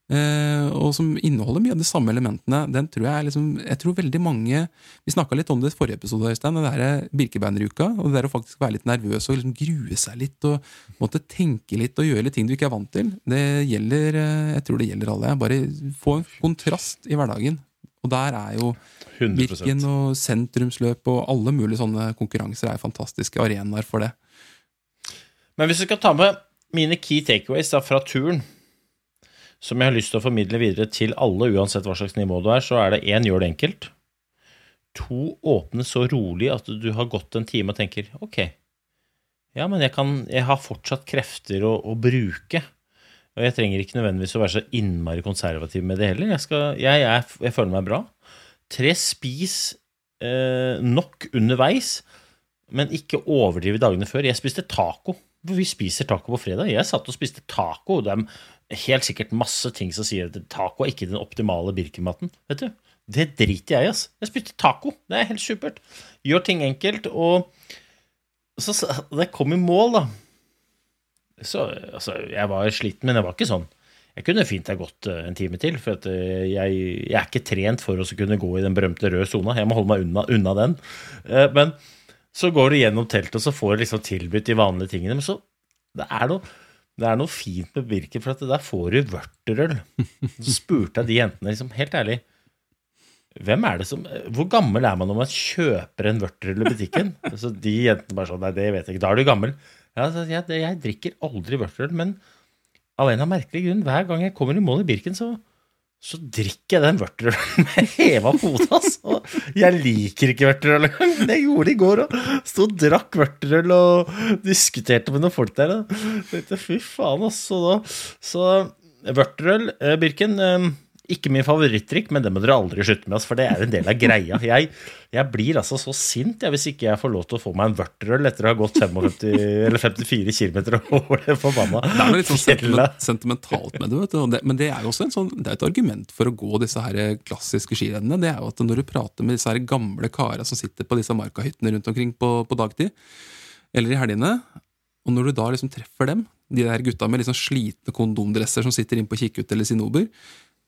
og som inneholder mye av de samme elementene, den tror jeg er liksom Jeg tror veldig mange Vi snakka litt om det i forrige episode, Øystein, det der Birkebeineruka, og det der å faktisk være litt nervøs og liksom grue seg litt og måtte tenke litt og gjøre litt ting du ikke er vant til, det gjelder eh, Jeg tror det gjelder alle. Bare få en kontrast i hverdagen. Og der er jo 100%. Birken og sentrumsløp og alle mulige sånne konkurranser er fantastiske arenaer for det. Men hvis du skal ta med mine key takeaways da, fra turen, som jeg har lyst til å formidle videre til alle, uansett hva slags nivå du er, så er det én gjør det enkelt. To åpne så rolig at du har gått en time og tenker ok, ja, men jeg, kan, jeg har fortsatt krefter å, å bruke. Og jeg trenger ikke nødvendigvis å være så innmari konservativ med det heller. Jeg, skal, jeg, jeg, jeg føler meg bra. Tre, spis eh, nok underveis, men ikke overdrive dagene før. Jeg spiste taco. Vi spiser taco på fredag. Jeg satt og spiste taco. Det er helt sikkert masse ting som sier at taco er ikke den optimale Birkenmaten. Vet du? Det driter jeg i, ass. Jeg spiste taco. Det er helt supert. Gjør ting enkelt. Og så det kom i mål, da så, altså, Jeg var sliten, men jeg var ikke sånn Jeg kunne fint ha gått eh, en time til, for eh, jeg, jeg er ikke trent for å kunne gå i den berømte røde sona. Jeg må holde meg unna, unna den. Eh, Men så går du gjennom teltet, og så får du liksom tilbudt de vanlige tingene. Men så det er noe, det er noe fint med Birken, for at der får du vørterøl. Så spurte jeg de jentene, liksom, helt ærlig hvem er det som, Hvor gammel er man når man kjøper en vørterøl i butikken? Så de jentene bare sånn Nei, det vet jeg ikke. Da er du gammel. Ja, jeg, jeg drikker aldri vørterøl, men av en av merkelig grunn, hver gang jeg kommer i mål i Birken, så, så drikker jeg den vørterølen [LAUGHS] med heva hode, altså. Jeg liker ikke vørterøl engang, Det gjorde det i går òg. Sto og drakk vørterøl og diskuterte med noen folk der. Da. fy faen, altså. Så vørterøl, eh, Birken eh, ikke min favorittdrikk, men det må dere aldri slutte med, for det er en del av greia. Jeg, jeg blir altså så sint jeg, hvis ikke jeg får lov til å få meg en vørterøl etter å ha gått 55, eller 54 km over det forbanna Det er noe litt sånn sentiment, sentimentalt med det, vet det. Men det er jo også en sånn, det er et argument for å gå disse her klassiske skirennene. Det er jo at når du prater med disse her gamle kara som sitter på disse markahyttene rundt omkring på, på dagtid, eller i helgene, og når du da liksom treffer dem, de der gutta med liksom slitne kondomdresser som sitter inne på Kikkut eller Sinober,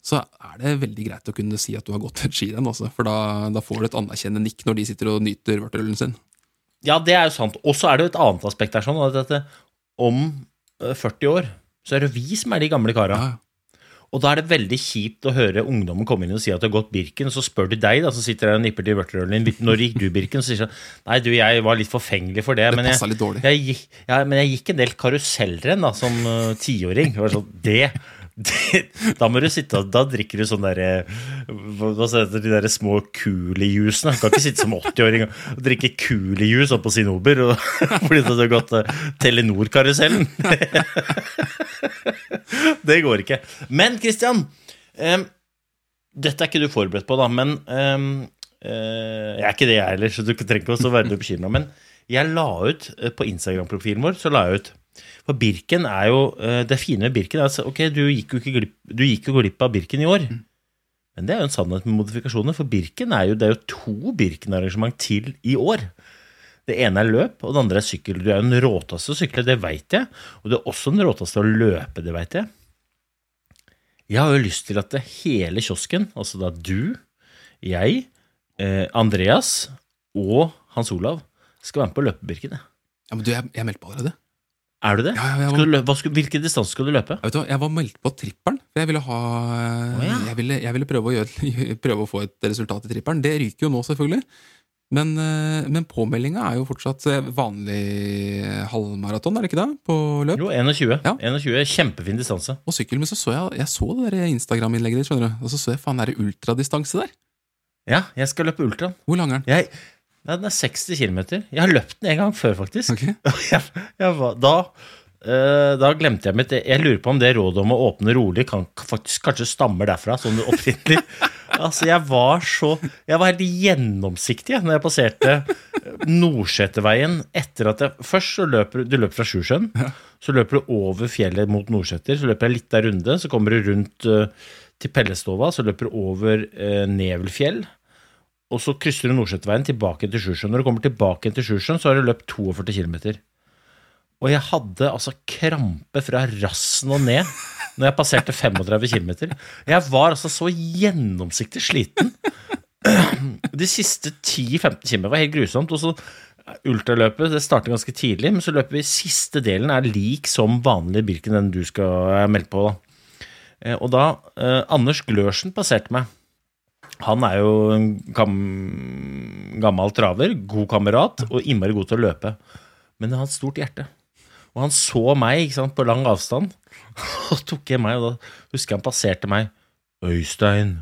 så er det veldig greit å kunne si at du har gått et skirenn, altså, for da, da får du et anerkjennende nikk når de sitter og nyter vørterølen sin. Ja, det er jo sant. Og så er det jo et annet aspekt her, sånn, at om eh, 40 år så er det vi som er de gamle kara. Og da er det veldig kjipt å høre ungdommen komme inn og si at du har gått Birken, og så spør de deg, da, som sitter der og nipper til vørterølen din, når gikk du Birken? Så sier de sånn, nei, du, jeg var litt forfengelig for det. Det men jeg. Jeg gikk, ja, men jeg gikk en del karusellrenn da, som eh, tiåring. Det var sånn, det, [LAUGHS] da må du sitte Da drikker du sånn derre Hva hva heter de der små Cooley-jusene? Kan ikke sitte som 80-åring og drikke Cooley-jus oppå Sinober og, [LAUGHS] fordi du har gått uh, Telenor-karusellen. [LAUGHS] det går ikke. Men Christian, um, dette er ikke du forberedt på, da, men um, uh, Jeg er ikke det, jeg heller, så du trenger ikke også være bekymra. Men jeg la ut eh, på Instagram-profilen vår så la jeg ut For Birken er jo eh, Det fine med Birken er at ok, du gikk jo ikke glipp, du gikk jo glipp av Birken i år. Men det er jo en sannhet med modifikasjoner, for Birken er jo, det er jo to Birken-arrangement til i år. Det ene er løp, og det andre er sykkel. Du er jo den råteste å sykle, det veit jeg. Og du er også den råteste å løpe, det veit jeg. Jeg har jo lyst til at det hele kiosken, altså da du, jeg, eh, Andreas og Hans Olav, skal være med på løpebirken. Ja, men du, jeg, jeg meldte på allerede. Er du det? Ja, ja, skal du skal, hvilken distanse skal du løpe? Jeg, vet hva, jeg var meldt på trippelen. For jeg ville, ha, ja. jeg ville, jeg ville prøve, å gjøre, [LAUGHS] prøve å få et resultat i trippelen. Det ryker jo nå, selvfølgelig. Men, eh, men påmeldinga er jo fortsatt eh, vanlig halvmaraton, er det ikke det? På løp? Jo, 21. Ja. 21 Kjempefin distanse. Og sykkel. Men så så jeg, jeg så det Instagram-innlegget ditt, skjønner du. Og så så jeg faen, er det ultradistanse der? Ja, jeg skal løpe ultraen. Hvor lang er den? Jeg, ja, den er 60 km. Jeg har løpt den en gang før, faktisk. Okay. [LAUGHS] jeg, jeg var, da, eh, da glemte jeg mitt Jeg lurer på om det rådet om å åpne rolig kan faktisk kanskje stammer derfra, sånn opprinnelig. [LAUGHS] altså, jeg var så Jeg var helt gjennomsiktig jeg, når jeg passerte Nordseterveien etter at jeg Først så løper du løper fra Sjusjøen. Så løper du over fjellet mot Nordseter. Så løper jeg litt der runde. Så kommer du rundt uh, til Pellestova. Så løper du over uh, Nevelfjell. Og så krysser du Nordseterveien tilbake til Sjusjøen. Når du kommer tilbake til Sjusjøen, så har du løpt 42 km. Og jeg hadde altså krampe fra rassen og ned når jeg passerte 35 km. Jeg var altså så gjennomsiktig sliten. De siste 10-15 km var helt grusomt. Og så ultraløpet det starter ganske tidlig, men så løper vi siste delen er lik som vanlig Birken, den du skal melde på. da. Eh, Og da eh, Anders Glørsen passerte meg. Han er jo en gam, gammel traver, god kamerat og innmari god til å løpe. Men han har et stort hjerte. Og han så meg sant, på lang avstand, [LAUGHS] og tok jeg meg, og da husker jeg han passerte meg. Øystein,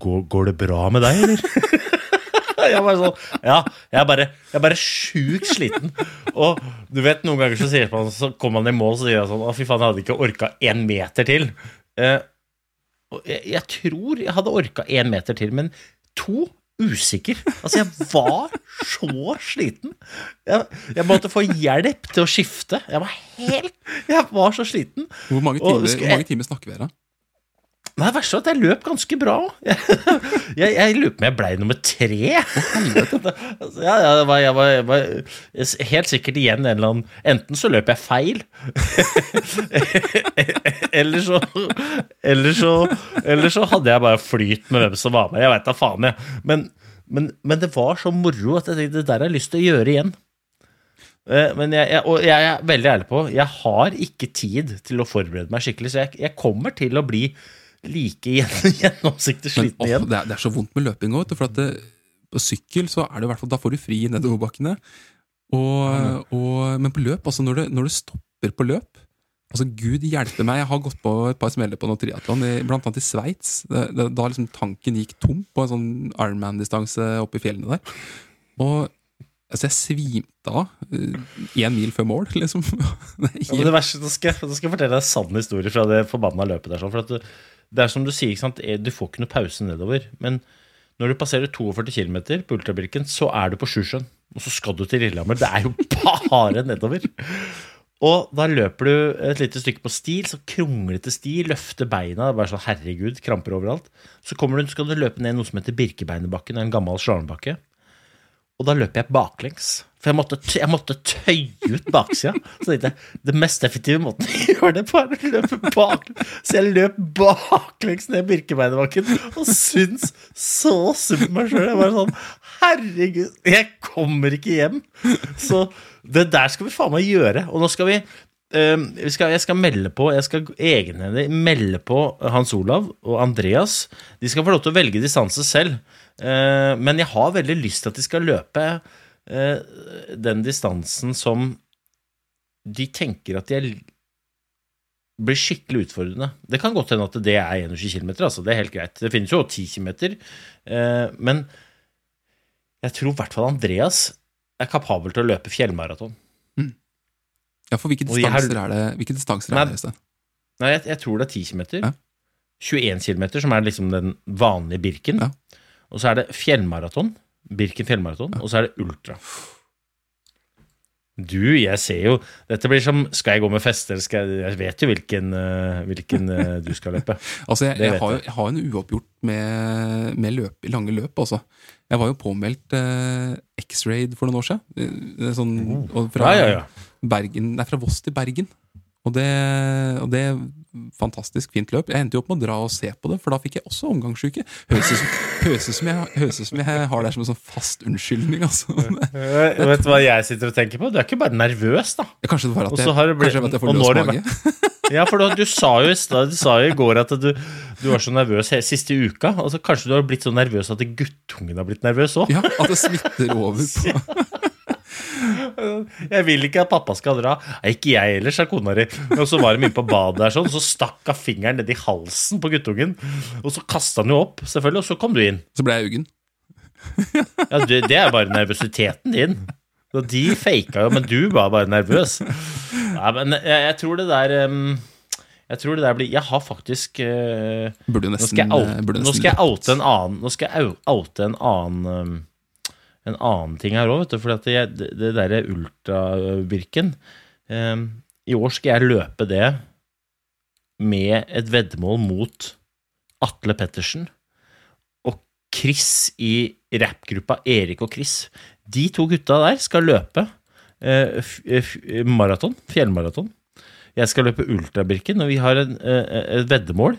går, går det bra med deg, eller? [LAUGHS] jeg bare sånn, ja, jeg er bare, jeg bare sjukt sliten. Og du vet, noen ganger så, sier man, så kommer man i mål, så sier jeg sånn, å fy faen, jeg hadde ikke orka én meter til. Eh, jeg, jeg tror jeg hadde orka én meter til, men to usikker. Altså, jeg var så sliten. Jeg, jeg måtte få hjelp til å skifte. Jeg var helt [LAUGHS] Jeg var så sliten. Hvor mange Og timer, hvor mange timer snakker vi her, da? Nei, det verste var at jeg løp ganske bra [LAUGHS] òg. Jeg, jeg, lurer på om jeg blei nummer tre. [LAUGHS] Altså, ja, ja, jeg var, jeg var, jeg var helt sikkert igjen en eller annen Enten så løp jeg feil, [LAUGHS] eller så Eller så, eller så hadde jeg bare flyt med hvem som var med. Jeg veit da faen, jeg. Men, men, men det var så moro at jeg tenkte det der har jeg lyst til å gjøre igjen. Eh, Men jeg, jeg, og jeg er veldig ærlig på Jeg har ikke tid til å forberede meg skikkelig, så jeg, jeg kommer til å bli like gjenn- [LAUGHS] gjennomsiktig sliten igjen. det, er, det er så vondt med løping òg, for det, på sykkel så er det i hvert fall Da får du fri i nedoverbakkene. Og, og, men på løp, altså når det, når det stopper på løp Altså, Gud hjelpe meg, jeg har gått på et par smeller på noe triatlon, blant annet i Sveits. Da liksom tanken gikk tom på en sånn Ironman-distanse oppe i fjellene der. Og altså, jeg svimte av én mil før mål, [LAUGHS] liksom. Det er Ja, det verste, nå skal, skal jeg fortelle deg en sann historie fra det forbanna løpet der. Sånn, for at det, det er som du sier, eh, du får ikke noe pause nedover. Men når du passerer 42 km på ultrabirken, så er du på Sjusjøen. Og så skal du til Lillehammer. Det er jo [LAUGHS] bare nedover. Og da løper du et lite stykke på stil, så kronglete sti, løfter beina, bare sånn herregud, kramper overalt. Så kommer du, skal du løpe ned noe som heter Birkebeinerbakken, en gammel slalåmbakke. Og da løper jeg baklengs. For jeg måtte, jeg måtte tøye ut baksida. Så tenkte jeg det mest effektive måten å [LAUGHS] gjøre det på, er å løpe bak. Så jeg løp baklengs ned Birkebeinerbakken og syns så synd på meg sjøl. Jeg var sånn Herregud, jeg kommer ikke hjem. Så det der skal vi faen meg gjøre. Og nå skal vi Uh, skal, jeg skal melde på Jeg skal egenhendig melde på Hans Olav og Andreas. De skal få lov til å velge distanse selv. Uh, men jeg har veldig lyst til at de skal løpe den distansen som de tenker at de blir skikkelig utfordrende. Det kan godt hende at det er 21 km, altså. Det er helt greit. Det finnes jo 10 km. Eh, men jeg tror i hvert fall Andreas er kapabel til å løpe fjellmaraton. Ja, for hvilke distanser distanser er det? Hvilke distanser Nei, er det? Øystein? Nei, jeg, jeg tror det er 10 km. Ja. 21 km, som er liksom den vanlige Birken. Ja. Og så er det fjellmaraton. Birken fjellmaraton. Og så er det ultra. Du, jeg ser jo Dette blir som Skal jeg gå med fest? eller skal jeg Jeg vet jo hvilken, eh, hvilken eh, du skal løpe. [LAUGHS] Altså, jeg, jeg, har, jeg. har en uoppgjort med, med løp, lange løp, altså. Jeg var jo påmeldt eh, X-Raid for noen år siden. Sånn, og fra, Ja, ja, ja. Bergen, nei, fra Voss til Bergen. Og det, og det fantastisk fint løp. Jeg endte jo opp med å dra og se på det, for da fikk jeg også omgangssyke. Høres ut som, høres som, jeg- høres som jeg har det som en sånn fast unnskyldning, altså. [LAUGHS] Eh, Vet du hva jeg sitter og tenker på? Du er ikke bare nervøs, da. Kanskje det var at jeg, har det blitt- jeg får løs det mage. Ja, for du, du sa jo Du sa jo i går at du, du var så nervøs hele, siste uka. Altså, kanskje du har blitt så nervøs at guttungen har blitt nervøs òg? Ja, at det smitter over på [LAUGHS] Jeg vil ikke at pappa skal dra. Ikke jeg heller, sa kona di. Og så var de inne på badet der sånn, så stakk hun fingeren nedi halsen på guttungen. Og så kasta han jo opp, selvfølgelig, og så kom du inn. Så ble jeg uggen. [LAUGHS] Ja, det, det er bare nervøsiteten din. Så de faka jo, men du var bare nervøs. Nei, men jeg, jeg tror det der um, Jeg tror det der blir Jeg har faktisk uh, Nå nesten, skal jeg oute, eh, nå skal jeg løpt. oute en annen Nå skal jeg oute en annen um, En annen ting her òg. For det, det derre ultrabirken eh, I år skal jeg løpe det med et veddemål mot Atle Pettersen og Chris i rappgruppa Erik og Chris. De to gutta der skal løpe eh, eh, maraton, fjellmaraton. Jeg skal løpe ultrabirken, og vi har en, eh, et veddemål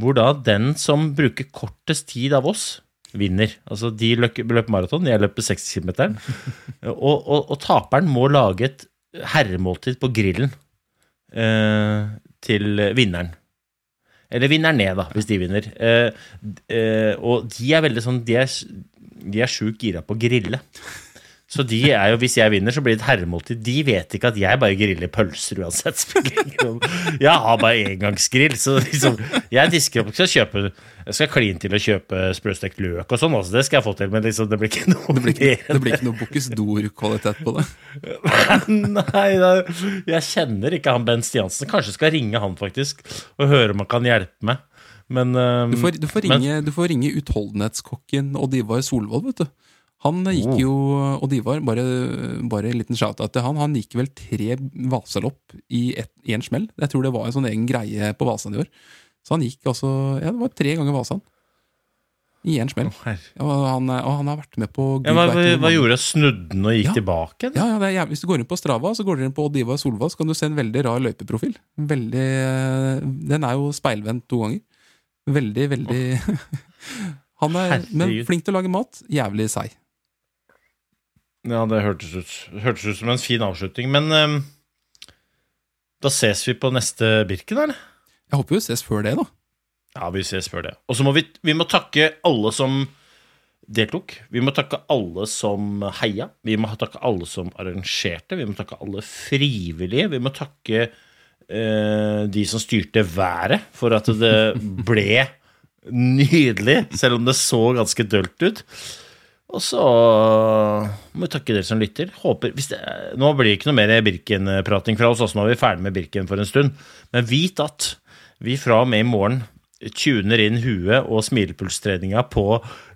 hvor da den som bruker kortest tid av oss, vinner. Altså de løper maraton, jeg løper 60 km. [LAUGHS] og, og, og taperen må lage et herremåltid på grillen eh, til vinneren. Eller vinner ned, da, hvis de vinner. Eh, eh, og de er veldig sånn De er, de er sjukt gira på å grille. Så de er jo, hvis jeg vinner, så blir det et herremåltid. De vet ikke at jeg bare griller pølser uansett. Jeg har bare engangsgrill, så liksom Jeg disker opp. Skal kjøpe Jeg skal kline til å kjøpe sprøstekt løk og sånn også. Det skal jeg få til, men liksom, det blir ikke noe Det blir ikke, det blir ikke noe Bocuse d'Or-kvalitet på det. Nei, da, jeg kjenner ikke han Ben Stiansen. Kanskje skal ringe han, faktisk, og høre om han kan hjelpe meg. Men um, Du får, du får, men- ringe, du får ringe utholdenhetskokken Odd Ivar Solvold, vet du. Han Oh. gikk jo Og Divar, bare, bare en liten shout-out til han, han gikk vel tre Vasalopp i én smell. Jeg tror det var en sånn egen greie på Vasan i år. Så han gikk altså Ja, det var tre ganger Vasan. I én smell. Oh, Og han, og han har vært med på Gud ja, hva, hva, hva gjorde? Snudde den og gikk Ja. tilbake? Ja, ja. Hvis du går inn på Strava, så går du inn på Odd Ivar Solvald, så kan du se en veldig rar løypeprofil. Veldig Den er jo speilvendt to ganger. Veldig, veldig [LAUGHS] Han er men flink til å lage mat. Jævlig seig. Ja, det hørtes ut, hørtes ut som en fin avslutning. Men um, da ses vi på neste Birken, eller? Jeg håper vi ses før det, da. Ja, vi ses før det. Og så må vi, vi må takke alle som deltok. Vi må takke alle som heia. Vi må takke alle som arrangerte. Vi må takke alle frivillige. Vi må takke eh, de som styrte været, for at det [LAUGHS] ble nydelig, selv om det så ganske dølt ut. Og så må vi takke dere som lytter. Håper, hvis det, nå blir det ikke noe mer Birken-prating fra oss. også nå er vi ferdig med Birken for en stund. Men vit at vi fra og med i morgen tuner inn huet og smilepulstreninga på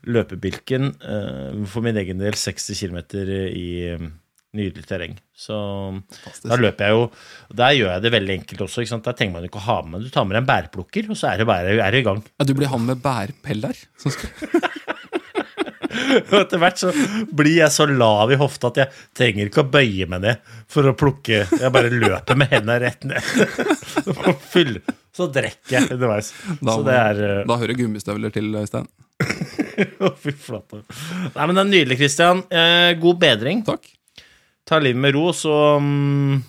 løpebilken. eh, For min egen del 60 km i eh, nydelig terreng. Så da løper jeg jo Der gjør jeg det veldig enkelt også. Der trenger man ikke å ha med Du tar med deg en bærplukker, og så er det bare er i gang. Ja, du blir han med bærpeller? Som skal... [LAUGHS] [LAUGHS] Og etter hvert så blir jeg så lav i hofta at jeg trenger ikke å bøye meg ned for å plukke. Jeg bare løper med hendene rett ned. [LAUGHS] Så drikker jeg underveis. Da, Så det er eh, da hører gummistøvler til, Øystein. [LAUGHS] Fy flate. Nei, men det er nydelig, Christian. Eh, god bedring. Takk. Ta livet med ro, så um,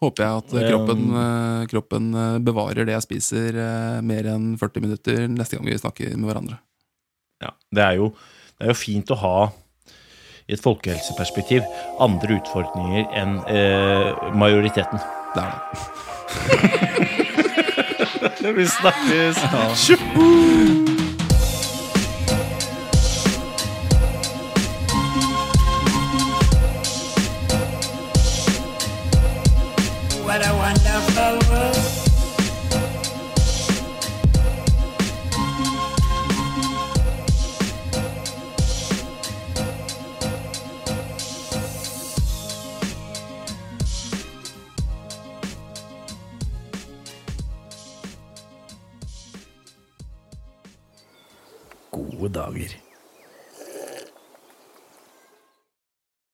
Håper jeg at eh, kroppen, eh, kroppen eh, bevarer det jeg spiser, eh, mer enn 40 minutter neste gang vi snakker med hverandre. Ja, det er jo, det er jo fint å ha i et folkehelseperspektiv andre utfordringer enn eh, majoriteten. Det er det. Vi snakkes! What